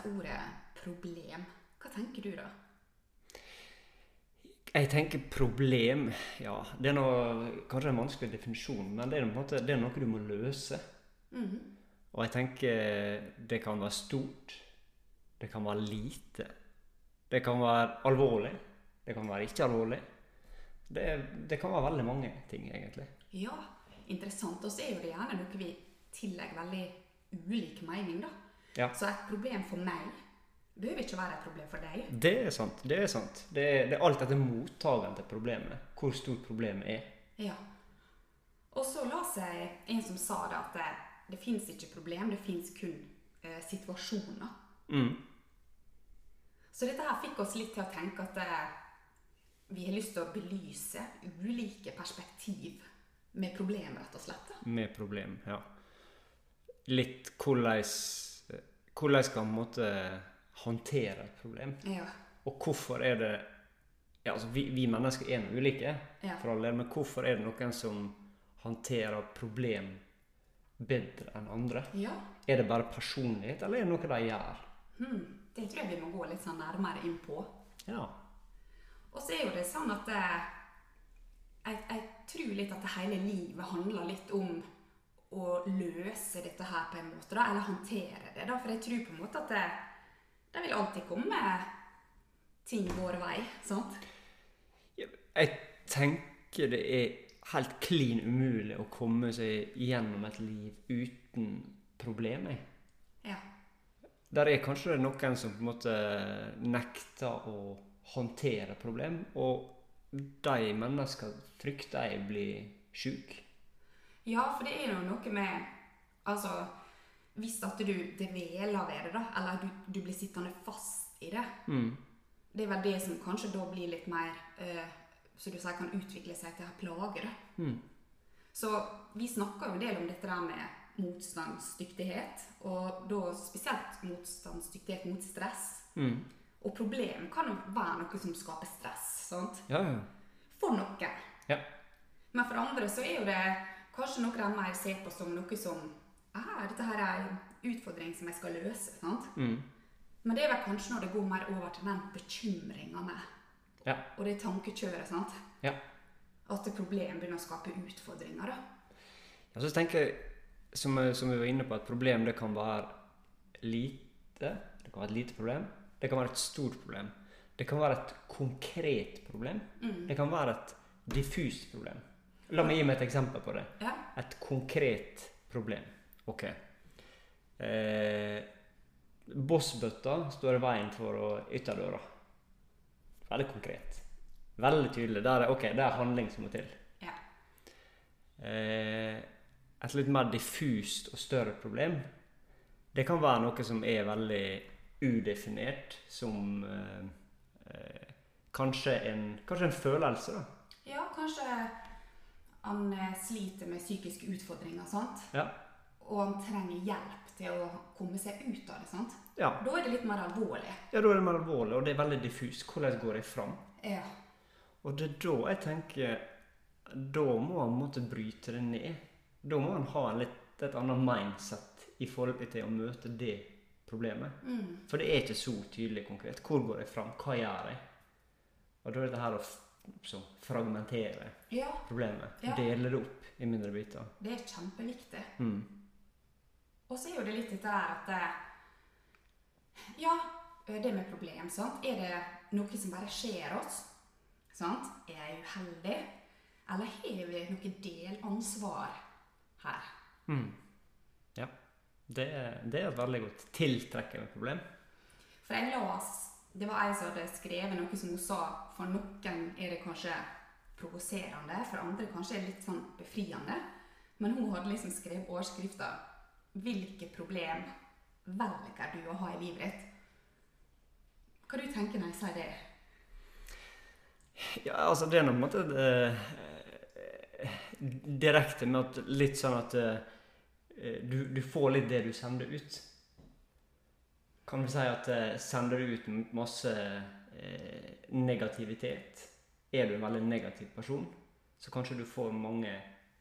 leser ordet problem, hva tenker du da? Jeg tenker problem Ja, det er noe, kanskje en vanskelig definisjon, men det er, måte, det er noe du må løse. Mhm. Og jeg tenker det kan være stort. Det kan være lite. Det kan være alvorlig. Det kan være ikke alvorlig. Det, det kan være veldig mange ting, egentlig. Ja, interessant. Og så er jo det gjerne noe vi tillegger veldig ulik mening, da. Ja. Så et problem for meg behøver ikke være et problem for deg. Det er sant. Det er sant. Det er, det er alt etter mottakeren til problemet. Hvor stort problemet er. Ja. Og så la seg en som sa det, at det, det fins ikke problem, det fins kun eh, situasjoner. Mm. Så dette her fikk oss litt til å tenke at eh, vi har lyst til å belyse ulike perspektiv med problem, rett og slett. Med problem, ja. Litt hvordan Hvordan skal man måtte håndtere et problem? Ja. Og hvorfor er det ja, altså vi, vi mennesker er noe ulike, Ja. for alle, men hvorfor er det noen som håndterer problem bedre enn andre? ja. Er det bare personlighet, eller er det noe de gjør? Hmm. Det tror jeg vi må gå litt sånn nærmere inn på. Ja. Og så er jo det sånn at eh, jeg, jeg tror litt at det hele livet handler litt om å løse dette her på en måte, da, eller håndtere det. da, For jeg tror på en måte at det, det vil alltid komme ting vår vei. sant? Jeg tenker det er helt klin umulig å komme seg gjennom et liv uten problemer. Ja. Der er kanskje noen som på en måte nekter å håndtere problem, og de menneskene frykter jeg blir syke. Ja, for det er jo noe med Altså, hvis at du dveler ved det, da, eller du, du blir sittende fast i det, Mm. det er vel det som kanskje da blir litt mer eh, Som du sier kan utvikle seg til å ha da. Mm. Så vi snakker jo en del om dette der med motstandsdyktighet, og da spesielt motstandsdyktighet mot stress. Mm. Og problem kan jo være noe som skaper stress, sant? Ja, ja. For noen. Ja. Men for andre så er jo det kanskje noen av mer ser på som noe som ah, dette her er en utfordring som jeg skal løse, sant? Mm. Men det er vel kanskje når det går mer over til den bekymringa med, Ja. og det tankekjøret, sant? Ja. At det problem begynner å skape utfordringer, da. Ja, så tenker jeg, som, som vi var inne på, at problem det kan være lite. Det kan være et lite problem. Det kan være et stort problem. Det kan være et konkret problem. Mm. Det kan være et diffust problem. La meg gi meg et eksempel på det. Ja. Et konkret problem. Ok. Eh, Bossbøtta står i veien for ytterdøra. Veldig konkret. Veldig tydelig. Der er, ok, det er handling som må til. Ja. Eh, et litt mer diffust og større problem, det kan være noe som er veldig udefinert, som eh, eh, kanskje, en, kanskje en følelse, da. Ja, kanskje han eh, sliter med psykiske utfordringer, sant? Ja. Og han trenger hjelp til å komme seg ut av det, sant? Ja, Da er det litt mer alvorlig. ja da er det mer alvorlig, og det er veldig diffus. Hvordan går jeg fram? Ja. Og det er da jeg tenker Da må han måtte bryte det ned. Da må han ha en litt, et annet mindset i forhold til å møte det problemet. Mm. For det er ikke så tydelig konkret. Hvor går jeg fram? Hva gjør jeg? Og da er det her å f- så fragmentere Ja, problemet. Ja. Dele det opp i mindre biter. det er kjempeviktig. Mm. Og så er jo det litt dette at eh, Ja, det med problem, sant? Er det noe som bare skjer oss? Sant? Er jeg uheldig? Eller har vi noe delansvar her? Mm. Ja. Det, det er et veldig godt tiltrekkende problem. For jeg las Det var ei som hadde skrevet noe som hun sa For noen er det kanskje provoserende, for andre kanskje er det litt sånn befriende. Men hun hadde liksom skrevet overskrifta 'Hvilke problem velger du å ha i livet ditt?' Hva du tenker når jeg sier det? Ja, altså det er nå på en måte eh, eh, direkte med at litt sånn at eh, du, du får litt det du sender ut. Kan vi si at eh, sender du ut masse eh, negativitet, er du en veldig negativ person, så kanskje du får mange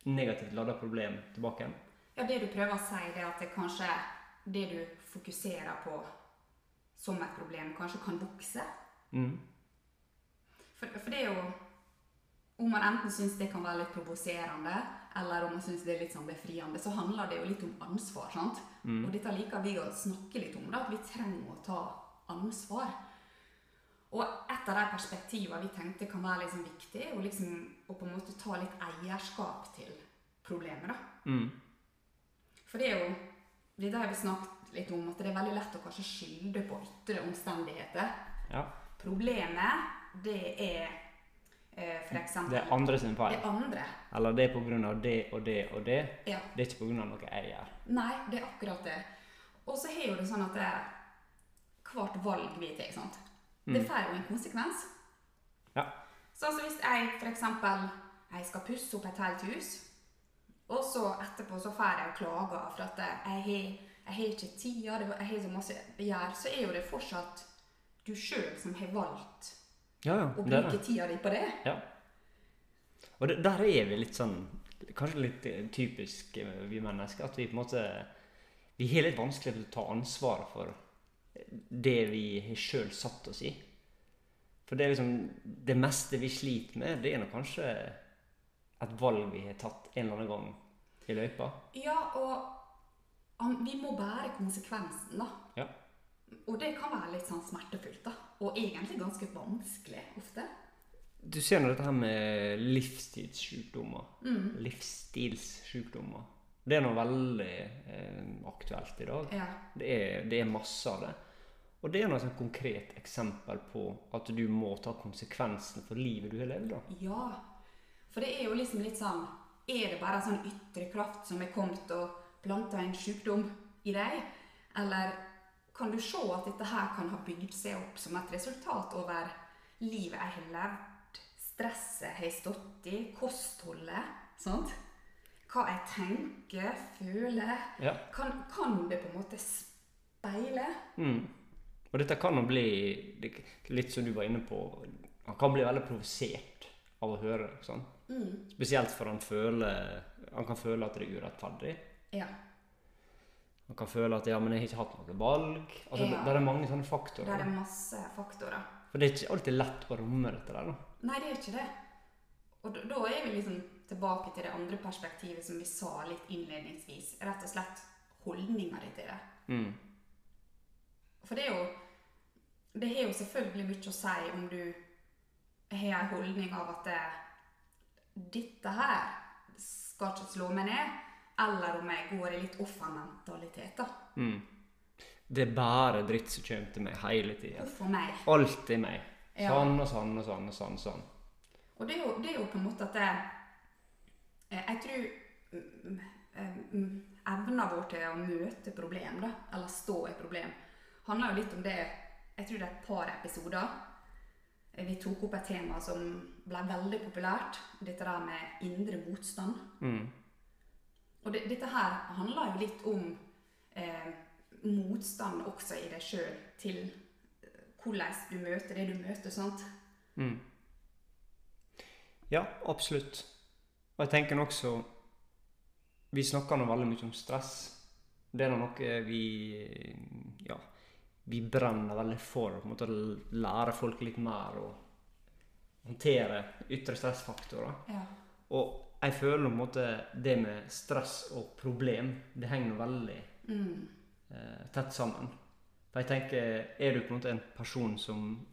negativt ladda problem tilbake igjen. Ja, det du prøver å si, det er at det kanskje det du fokuserer på som et problem kanskje kan vokse. Mm. For, for det er jo Om man enten syns det kan være litt provoserende, eller om man syns det er litt sånn befriende, så handler det jo litt om ansvar. sant? Mm. Og dette liker vi å snakke litt om, da, at vi trenger å ta ansvar. Og et av de perspektivene vi tenkte kan være liksom viktig, er liksom å på en måte ta litt eierskap til problemet. da. Mm. For det er jo det har vi snakket litt om, at det er veldig lett å kanskje skylde på ytre omstendigheter. Ja. Problemet, det er for eksempel Det er andre sin feil. Det andre. Eller det er av det og det og det. Ja. Det er ikke av noe jeg gjør. Nei, det er akkurat det. Og så har jo det sånn at det er hvert valg vi tar, sant? det får jo en konsekvens. Ja. Så altså hvis jeg eksempel jeg skal pusse opp et helt hus, og så etterpå så får jeg klager for at jeg har, jeg har ikke tida, jeg har så masse å gjøre, så er jo det fortsatt du sjøl som har valgt Ja, ja. er bruke det. tida di på det. Ja. Og det, der er vi litt sånn Kanskje litt eh, typisk eh, vi mennesker. At vi på en måte Vi har litt vanskelig for å ta ansvar for det vi har sjøl satt oss i. For det er liksom Det meste vi sliter med, det er nok kanskje et valg vi har tatt en eller annen gang i løypa. Ja, og vi må bære konsekvensen, da. Ja. Og det kan være litt sånn smertefullt, da. Og egentlig ganske vanskelig ofte. Du ser nå dette her med livstidssykdommer. Mm. Livsstilssykdommer. Det er noe veldig eh, aktuelt i dag. Ja. Det er, det er masse av det. Og det er noe et konkret eksempel på at du må ta konsekvensen for livet du har levd. da. ja. For det er jo liksom litt sånn Er det bare en sånn ytre kraft som er kommet og planta en sykdom i deg? Eller kan du se at dette her kan ha bygd seg opp som et resultat over livet jeg har levd, stresset jeg har stått i, kostholdet, sant? Hva jeg tenker, føler. Ja. Kan, kan det på en måte speile? Mm. Og dette kan jo bli litt som du var inne på Han kan bli veldig provosert av å høre. Sånn. Mm. Spesielt for han føler Han kan føle at det er urettferdig. Ja. Han kan føle at ja, men jeg har ikke hatt noe valg. Altså, Ja. det, er mange sånne faktorer. Det er masse faktorer. For det er ikke alltid lett å romme dette der. da. Nei, det er ikke det. Og da, da er vi liksom tilbake til det andre perspektivet som vi sa litt innledningsvis. Rett og slett holdninga di til det. Mm. For det er jo Det har jo selvfølgelig mye å si om du har en holdning av at det, dette her skal ikke slå meg ned, eller om jeg går i litt offermentalitet. da. Mm. Det er bare dritt som kommer til meg hele tida. Alltid meg. Sånn og sånn og sånn og sånn. sånn. Og det er jo, det er jo på en måte at det, eh, Jeg tror mm, mm, evna vår til å møte problem, da, eller stå i problem, handler jo litt om det Jeg tror det er et par episoder. Eh, Vi tok opp et tema som ble veldig populært. Dette der med indre motstand. Mm. Og det, dette her handler jo litt om eh, motstand også i deg sjøl til eh, hvordan du møter det du møter. sant? Mm. Ja, absolutt. Og jeg tenker også Vi snakker nå veldig mye om stress. Det er noe vi Ja, vi brenner veldig for. På en måte lære folk litt mer å håndtere ytre stressfaktorer. Ja. Og jeg føler på en måte det med stress og problem, det henger veldig Mm. eh, tett sammen. For jeg tenker, er du på en måte en person som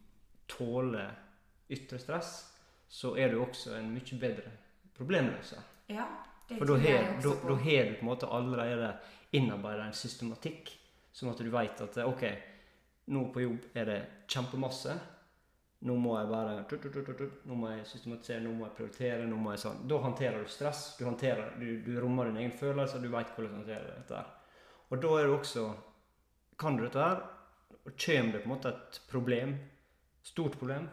tåler ytre stress, så er du også en mye bedre problemløser. ja det For da har du på en måte allerede innarbeida en systematikk, sånn at du vet at ok, nå på jobb er det kjempemasse. Nå må jeg bare tut, tut, tut, tut, tut. Nå må jeg systematisere, nå må jeg prioritere. nå må jeg sånn. Da håndterer du stress. Du, håndterer, du, du rommer dine egne følelser, du vet hvordan du håndterer dette. her. Og da er du også Kan du dette her, og kommer det på en måte et problem, stort problem,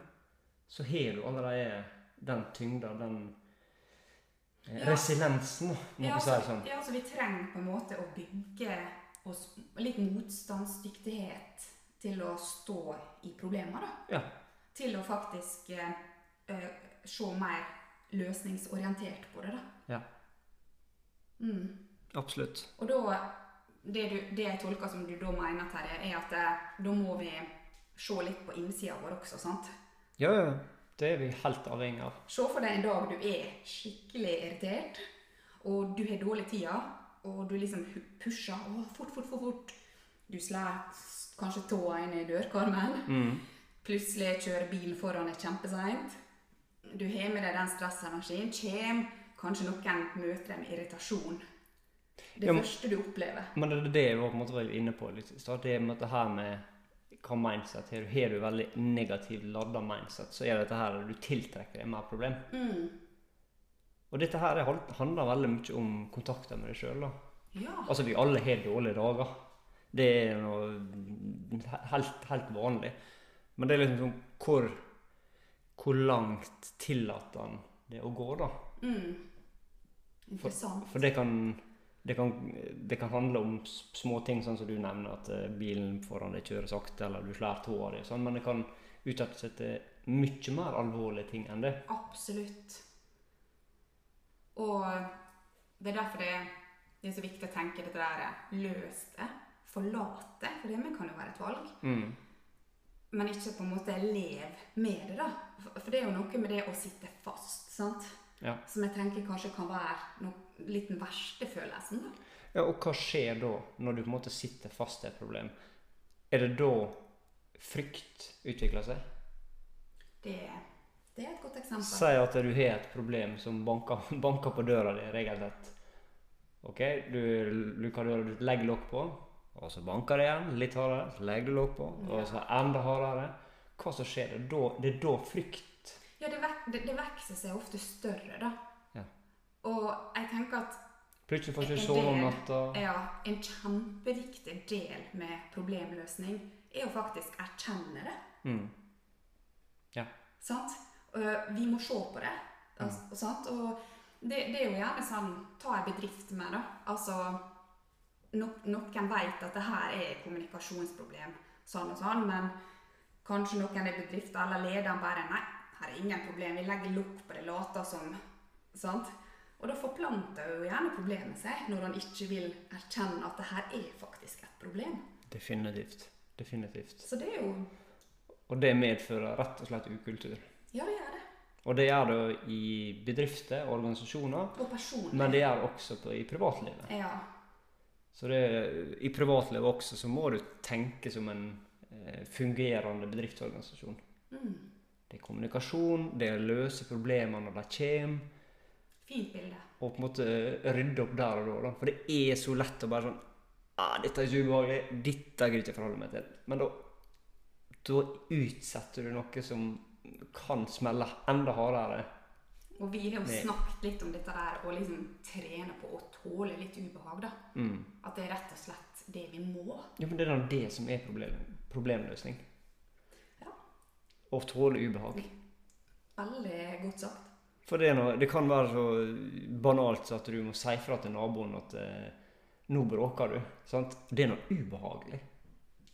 så har du allerede den tyngda, den eh, Ja. resiliensen, må Ja, man si altså, det sånn. ja, altså vi trenger på en måte å bygge oss litt motstandsdyktighet til å stå i problemer, da. Ja. Til å faktisk eh, eh, se mer løsningsorientert på det, da. Ja. Mm. Absolutt. Og da det, du, det jeg tolker som du da mener, Terje, er at eh, da må vi se litt på innsida vår også, sant? Ja, ja. Det er vi helt avhengig av. Se for deg en dag du er skikkelig irritert, og du har dårlig tid, og du liksom pusher å, fort, fort, fort, fort. Du slår kanskje tåa inn i dørkarmen. Mm. Plutselig kjører bilen foran deg kjempeseint. Du har med deg den stressenergien. Kjem. Kanskje noen møter deg med irritasjon. Det Ja, første du opplever. Men det det jeg var på en måte veldig inne på litt i stad. Det med her med hva mindset har du. Har du veldig negativt ladda mindset, så er dette her du tiltrekker deg mer problem. Mm. Og dette her er- handler veldig mye om kontakter med deg sjøl. Ja. Altså, vi alle har dårlige dager. Det er noe helt, helt vanlig. Men det er liksom sånn hvor, hvor langt tillater han det å gå, da? Mm. Interessant. For det kan, det kan, det kan handle om små ting, sånn som du nevner, at eh, bilen foran deg kjører sakte, eller du slår tåa di, sånn, men det kan utsette seg til mye mer alvorlige ting enn det. Absolutt. Og det er derfor det, det er så viktig å tenke dette der løs det, forlate, for det kan jo være et valg. Mm. Men ikke på en måte lev med det, da. For for det er jo noe med det å sitte fast, sant? Ja. Som jeg tenker kanskje kan være noe, litt den verste følelsen, da. ja. Og hva skjer da, når du på en måte sitter fast i et problem? Er det da frykt utvikler seg? Det, det er et godt eksempel. Si at du har et problem som banker, banker på døra di regelrett. Ok, du lukker døra, du legger lokk på, og så banker det igjen litt hardere. Så legger du lokk på, og så enda hardere. Hva som skjer? Det er da, det er da frykt Ja, det, vek, det, det vokser seg ofte større, da. Ja. Og jeg tenker at Plutselig får du ikke sove om natta. ja, en kjempeviktig del med problemløsning er å faktisk erkjenne det. Mm. Sant? Øh, vi må se på det. Altså, sant? Og det, det er jo gjerne sånn Ta en bedrift med, da. Altså no, Noen vet at det her er et kommunikasjonsproblem, sånn og sånn, men kanskje noen i bedriften eller lederen bare Nei, her er ingen problem. Vi legger lokk på det, later som. Sant? Og da forplanter jo gjerne problemet seg, når han ikke vil erkjenne at det her er faktisk et problem. Definitivt. Definitivt. Så det er jo Og det medfører rett og slett ukultur. Ja, det gjør det. Og det gjør det i bedrifter og organisasjoner, Og personlig. men det gjør det også i privatlivet. Ja. Så det, i privatlivet også så må du tenke som en eh, fungerende bedriftsorganisasjon. Mm. Det er kommunikasjon, det er å løse problemer når de kommer, Fint bilde. og på en måte rydde opp der og da. For det er så lett å bare sånn ah, 'Dette er ikke ubehagelig. Dette gidder jeg ikke forholde meg til.' Men da, da utsetter du noe som kan smelle enda hardere. Og vi har jo snakket litt om dette der, å liksom trene på å tåle litt ubehag, da. Mm. At det er rett og slett det vi må. Ja, men det er da det som er problem, problemløsning. Ja. Å tåle ubehag. Veldig godt sagt. For det, noe, det kan være så banalt så at du må si fra til naboen at eh, 'nå bråker du'. Sant? Det er noe ubehagelig.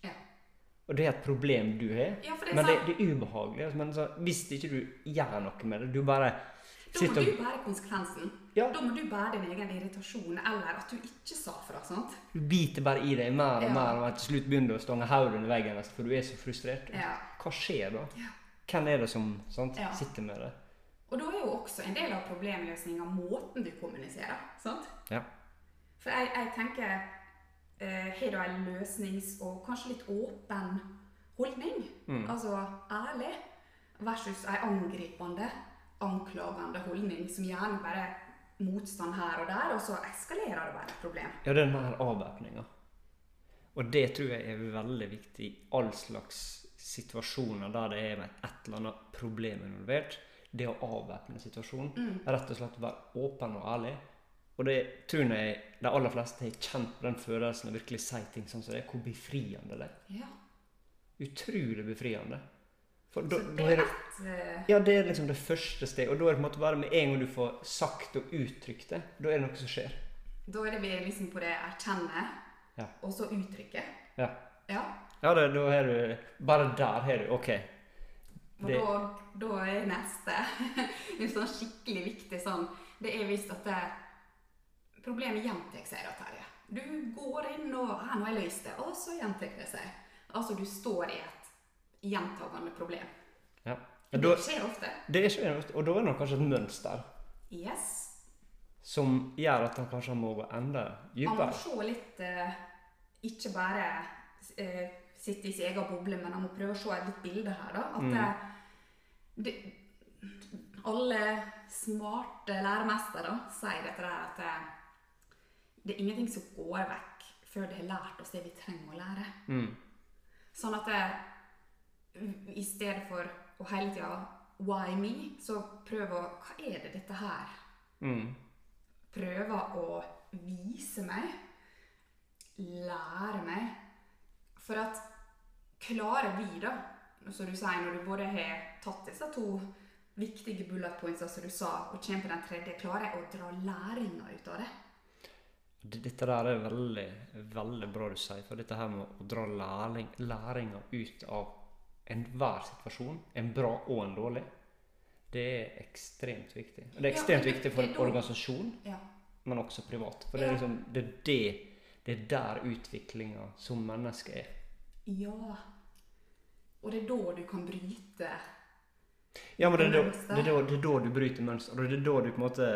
Ja. Og det er et problem du har. Ja, for det Men det, sant. det er ubehagelig. altså, Men så, hvis ikke du gjør noe med det Du bare Da må du bære konsekvensen. Ja. Da må du bære din egen irritasjon, eller at du ikke sa fra. sant? Du biter bare i deg mer og Ja. mer, og til slutt begynner du å stange hodet under veggen for du er så frustrert. Ja. Hva skjer da? Ja. Hvem er det som sant, Ja. sitter med det? Og da er jo også en del av problemløsninga måten du kommuniserer. sant? Ja. For jeg, jeg tenker eh, Har du en løsnings- og kanskje litt åpen holdning, Mm. altså ærlig, versus ei angripende, anklagende holdning som gjerne bare motstand her og der, og så eskalerer det bare et problem. Ja, det er her avvæpninga. Og det tror jeg er veldig viktig i all slags situasjoner der det er et eller annet problem involvert. Det å avvæpne situasjonen. Mm. Rett og slett være åpen og ærlig. Og det tror jeg de aller fleste har kjent på den følelsen av virkelig si ting sånn som det er. Hvor befriende det er. Ja. Utrolig befriende. For da, da det er det et eh, Ja, det er liksom det første steget. Og da er det på en måte bare med en gang du får sagt og uttrykt det, da er det noe som skjer. Da er det vi liksom på det erkjenne, Ja. og så uttrykke. Ja. Ja. Ja, det, da er du Bare der har du OK. Og da, da er neste en sånn skikkelig viktig sånn Det er visst at det, problemet gjentar seg, da, Terje. Du går inn og 'Her, 'Nå har jeg løst det', og så gjentar det seg. Altså, du står i et gjentagende problem. Ja. Det Da, skjer ofte. det er ikke, og da er det kanskje et mønster Yes. som gjør at han kanskje må gå enda Man må se litt uh, Ikke bare uh, sitte i sin egen boble, men han må prøve å se et litt bilde her. da, At Mm. det, det, alle smarte læremestere sier dette der at det, det er ingenting som går vekk før det har lært oss det vi trenger å lære. Mm. Sånn at eh, i stedet for å hele tida Why me? Så prøv å Hva er det dette her Mm. prøver å vise meg, lære meg. For at klarer vi, da, som du sier, når du både har tatt disse to viktige bullet points som du sa, og kommer på den tredje, klarer jeg å dra læringa ut av det? Dette der er veldig, veldig bra du sier, for dette her med å dra læring, læringa ut av enhver situasjon, en bra og en dårlig, det er ekstremt viktig. Og det er ekstremt ja, det- viktig for en er organisasjon, Ja. men også privat. For det er liksom det er det, det er der utviklinga som menneske er. ja. Og det er da du kan bryte Ja, men det er da, det er da, det er da du bryter mønster, og det er da du på en måte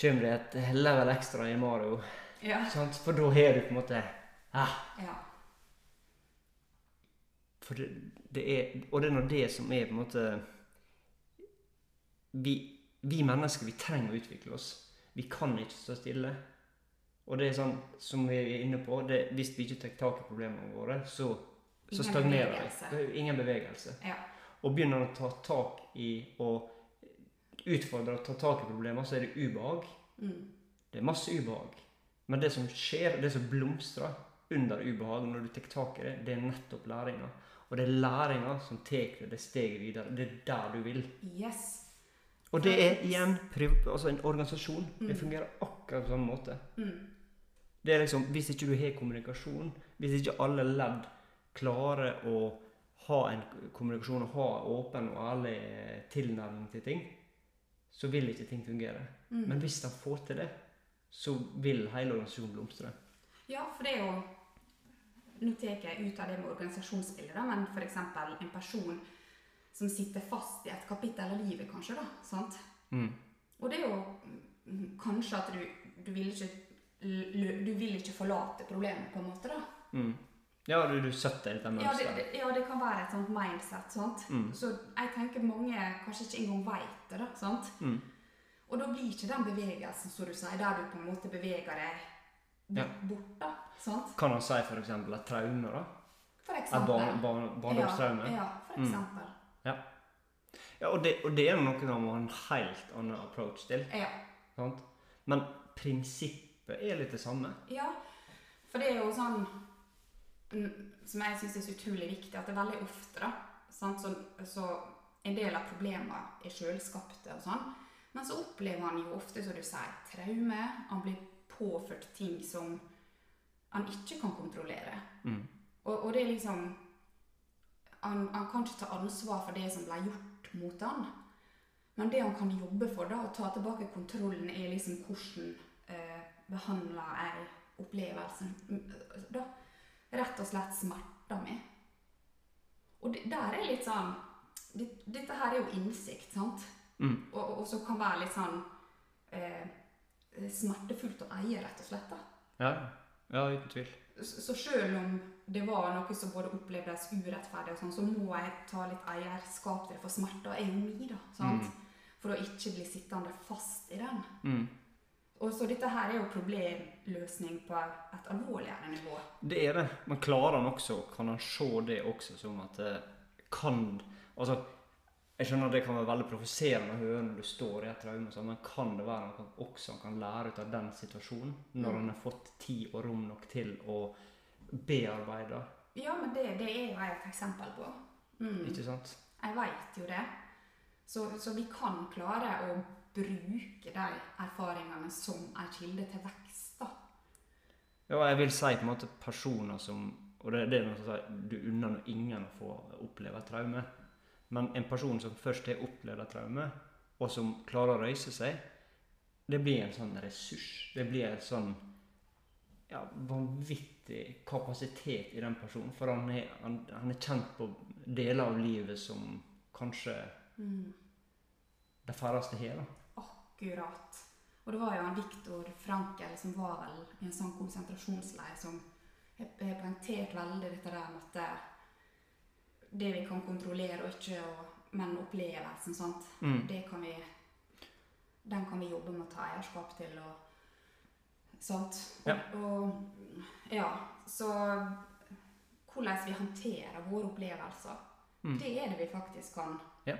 kommer deg et level ekstra i Mario. Ja. Sant? For da har du på en måte ah, ja. For det, det er Og det er nå det som er på en måte vi, vi mennesker, vi trenger å utvikle oss. Vi kan ikke stå stille. Og det er sånn, som vi er inne på, det, hvis vi ikke tar tak i problemene våre, så, så stagnerer vi. Det ingen bevegelse. Ja. Og begynner å ta tak i og utfordre å ta tak i problemer, så er det ubehag. Mm. Det er masse ubehag. Men det som skjer, det som blomstrer under ubehag når du tar tak i det, det er nettopp læringa. Og det er læringa som tar deg det steget videre. Det er der du vil. Yes. Og det er igjen altså en organisasjon. Det Mm. fungerer akkurat på samme måte. Mm. Det er liksom, Hvis ikke du har kommunikasjon, hvis ikke alle ledd klarer å ha en kommunikasjon og ha åpen og ærlig tilnærming til ting, så vil ikke ting fungere. Mm. Men hvis de får til det, så vil hele organisasjonen blomstre. Ja, for det er jo Nå tar jeg ut av det med organisasjonsbildet, da, men f.eks. en person som sitter fast i et kapittel av livet, kanskje. da, sant? Mm. Og det er jo mm, kanskje at du, du vil ikke du vil ikke forlate problemet, på en måte. da. Mm. Ja, du, du setter dette Ja det, mønsteret. ja, det kan være et sånt mindset. sant? Mm. Så jeg tenker mange kanskje ikke engang veit det. da, sant? Mm. Og da blir ikke den bevegelsen som du sier, der du på en måte beveger deg Ja. bort. da, sant? Kan han si f.eks. et traume? da? For Et eksempel. barn, barndomstraume? Ja, ja, for Mm. eksempel. Ja, og det, og det er noe man må ha en helt annen approach til. Ja. Sant? Men prinsippet er litt det samme. ja. For det er jo sånn mm, Som jeg syns er så utrolig viktig, at det er veldig ofte da, sant? Så, så en del av problemene er sjølskapte og sånn. Men så opplever han jo ofte, som du sier, traume. Han blir påført ting som han ikke kan kontrollere. Mm. Og, og det er liksom han, han kan ikke ta ansvar for det som ble gjort mot han. Men det han kan jobbe for, da, å ta tilbake kontrollen, er liksom hvordan eh, behandler jeg opplevelsen mm, da. Rett og slett smerter mi. Og det, der er litt sånn det, Dette her er jo innsikt, sant? Mm. Og, og, og som kan være litt sånn eh, smertefullt å eie, rett og slett. Ja, ja uten tvil. Så selv om det var noe som både opplevdes urettferdig, og sånn, så må jeg ta litt eierskap til det, for smerta er jo mi, da. sant? For å ikke bli sittende fast i den. Mm. Og så dette her er jo problemløsning på et alvorligere nivå. Det er det. Men klarer han også, kan han se det også som at det kan Altså, jeg skjønner at det kan være veldig provoserende å høre når du står i et traume, sånn, men kan det være noe også kan lære ut av den situasjonen? Når Mm. han har fått tid og rom nok til å bearbeide, Ja, men det, det er jo jeg et eksempel på. Mm. ikke sant? Jeg veit jo det. Så, så vi kan klare å bruke de erfaringene som en kilde til vekst. da. Ja, jeg vil si på en måte personer som Og det, det er noe som sier, du unner ingen å få oppleve et traume. Men en person som først har opplevd et traume, og som klarer å røyse seg, det blir en sånn ressurs. Det blir en sånn ja, vanvittig kapasitet i den personen. For han er, han, han er kjent på deler av livet som kanskje Mm. de færreste har. Akkurat. Og det var jo han Viktor Frankel som var vel i en sånn konsentrasjonsleir som har har poengtert veldig dette der med at det- vi kan kontrollere og ikke, og, men opplevelsen, sant. Mm. Det kan vi Den kan vi jobbe med å ta eierskap til og Sant? Ja. og ja, så hvordan vi håndterer våre opplevelser, Mm. det er det vi faktisk kan Ja.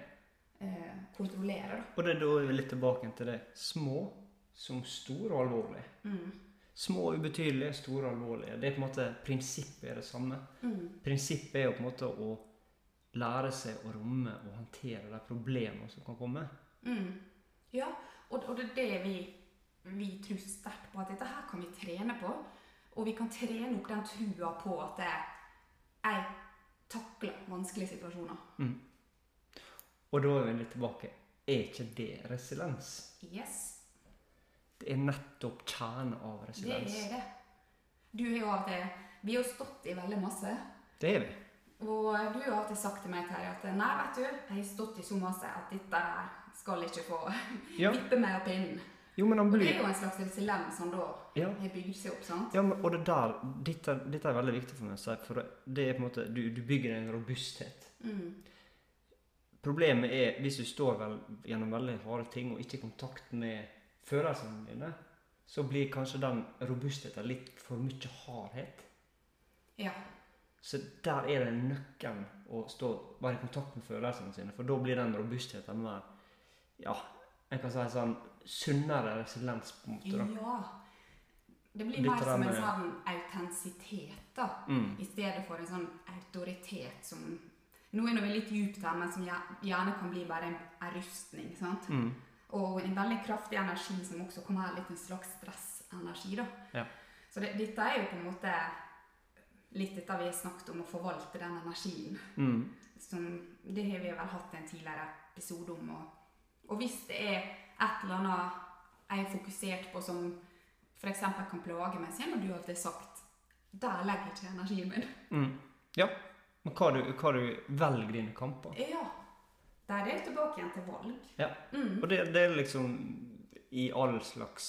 eh, kontrollere, da. Og det er da litt tilbake til det. Små som store og alvorlige. Mm. Små ubetydelige, store alvorlige. Det er på en måte Prinsippet er det samme. Mm. Prinsippet er jo på en måte å lære seg å romme og håndtere de problemene som kan komme. Mm. Ja, og, og det er det vi, vi tror sterkt på, at dette her kan vi trene på. Og vi kan trene opp den trua på at jeg takler vanskelige situasjoner. Og da er vi litt tilbake. Er ikke det resiliens? Yes, Det er nettopp kjernen av resiliens. det er det. Du har jo til Vi har stått i veldig masse. Det er vi. Og du har alltid sagt til meg, Terje, at nei, vet du, jeg har stått i så masse at dette her skal ikke få Ja. vippe meg av pinnen. Jo, men han Og det er jo en slags resiliens som da Ja. har bygd seg opp, sant? Ja, men, og det der, dette, dette er veldig viktig for meg å si, for det er på en måte, du, du bygger en robusthet. Mm. Problemet er hvis du står vel gjennom veldig harde ting og ikke i kontakt med følelsene dine, så blir kanskje den robustheten litt for mye hardhet. Ja. Så der er det nøkkelen å stå, være i kontakt med følelsene sine, for da blir den robustheten mer Ja, jeg kan si sånn sunnere resiliens, på en måte. da. Ja. Det blir Litt mer som en sånn autentisitet, da. Mm. I stedet for en sånn autoritet som Nå er vi litt djupt her, men som gjerne kan bli bare en, en rustning. sant? Mm. Og en veldig kraftig energi som også kan være litt en slags stressenergi. da. Ja. Så det, dette er jo på en måte litt dette vi har snakket om, å forvalte den energien. Mm. Som, det har vi vel hatt en tidligere episode om. Og, og hvis det er et eller annet jeg er fokusert på som f.eks. kan plage meg, så du alltid sagt der legger ikke energien min. Mm. Ja. Men hva du, hva du velger dine kamper. Ja. Der er det tilbake igjen til valg. Ja. Mm. Og det, det er liksom i all slags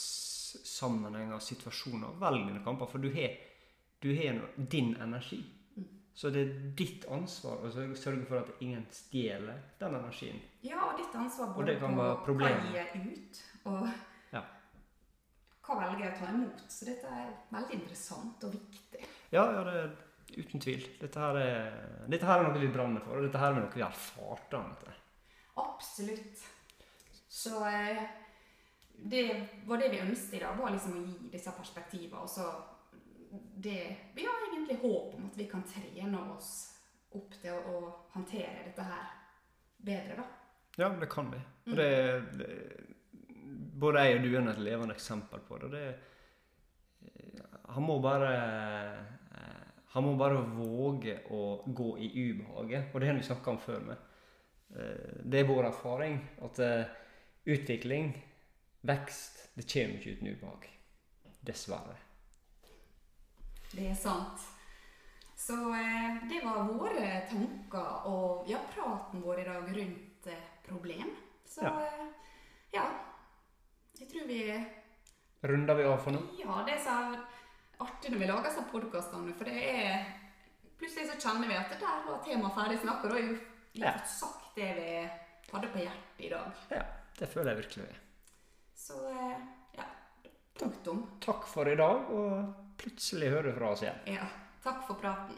sammenhenger og situasjoner. Velg dine kamper, for du har, du har din energi. Mm. Så det er ditt ansvar å sørge- for at ingen stjeler den energien. Ja, og ditt ansvar både det kan på hva gir ut, og Ja. hva velger jeg å ta imot. Så dette er veldig interessant og viktig. Ja, ja, det uten tvil. Dette her er, dette her er noe vi brenner for, og dette her er noe vi har erfart. da. Absolutt. Så eh, det var det vi ønsket i dag, var liksom å gi disse perspektivene. Og så det Vi har egentlig håp om at vi kan trene oss opp til å, å håndtere dette her bedre, da. Ja, det kan vi. Mm. Og det, det Både jeg og du er et levende eksempel på det. det han må bare eh, Han må bare våge å gå i ubehaget. Og det har vi snakka om før. med. Eh, Det er vår erfaring at eh, utvikling, vekst, det kommer ikke uten ubehag. Dessverre. Det er sant. Så eh, det var våre tanker og ja, praten vår i dag rundt eh, problem. Så Ja. eh, ja. Jeg tror vi Runder vi av for nå? Ja, det er så artig når vi lager sånne podkaster. for det er Plutselig så kjenner vi at det der var temaet ferdig snakka, da har vi Ja. fått sagt det vi hadde på hjertet i dag. Ja, det føler jeg virkelig. Så eh, ja. Punktum. Takk for i dag, og plutselig høre fra oss igjen. Ja. Takk for praten.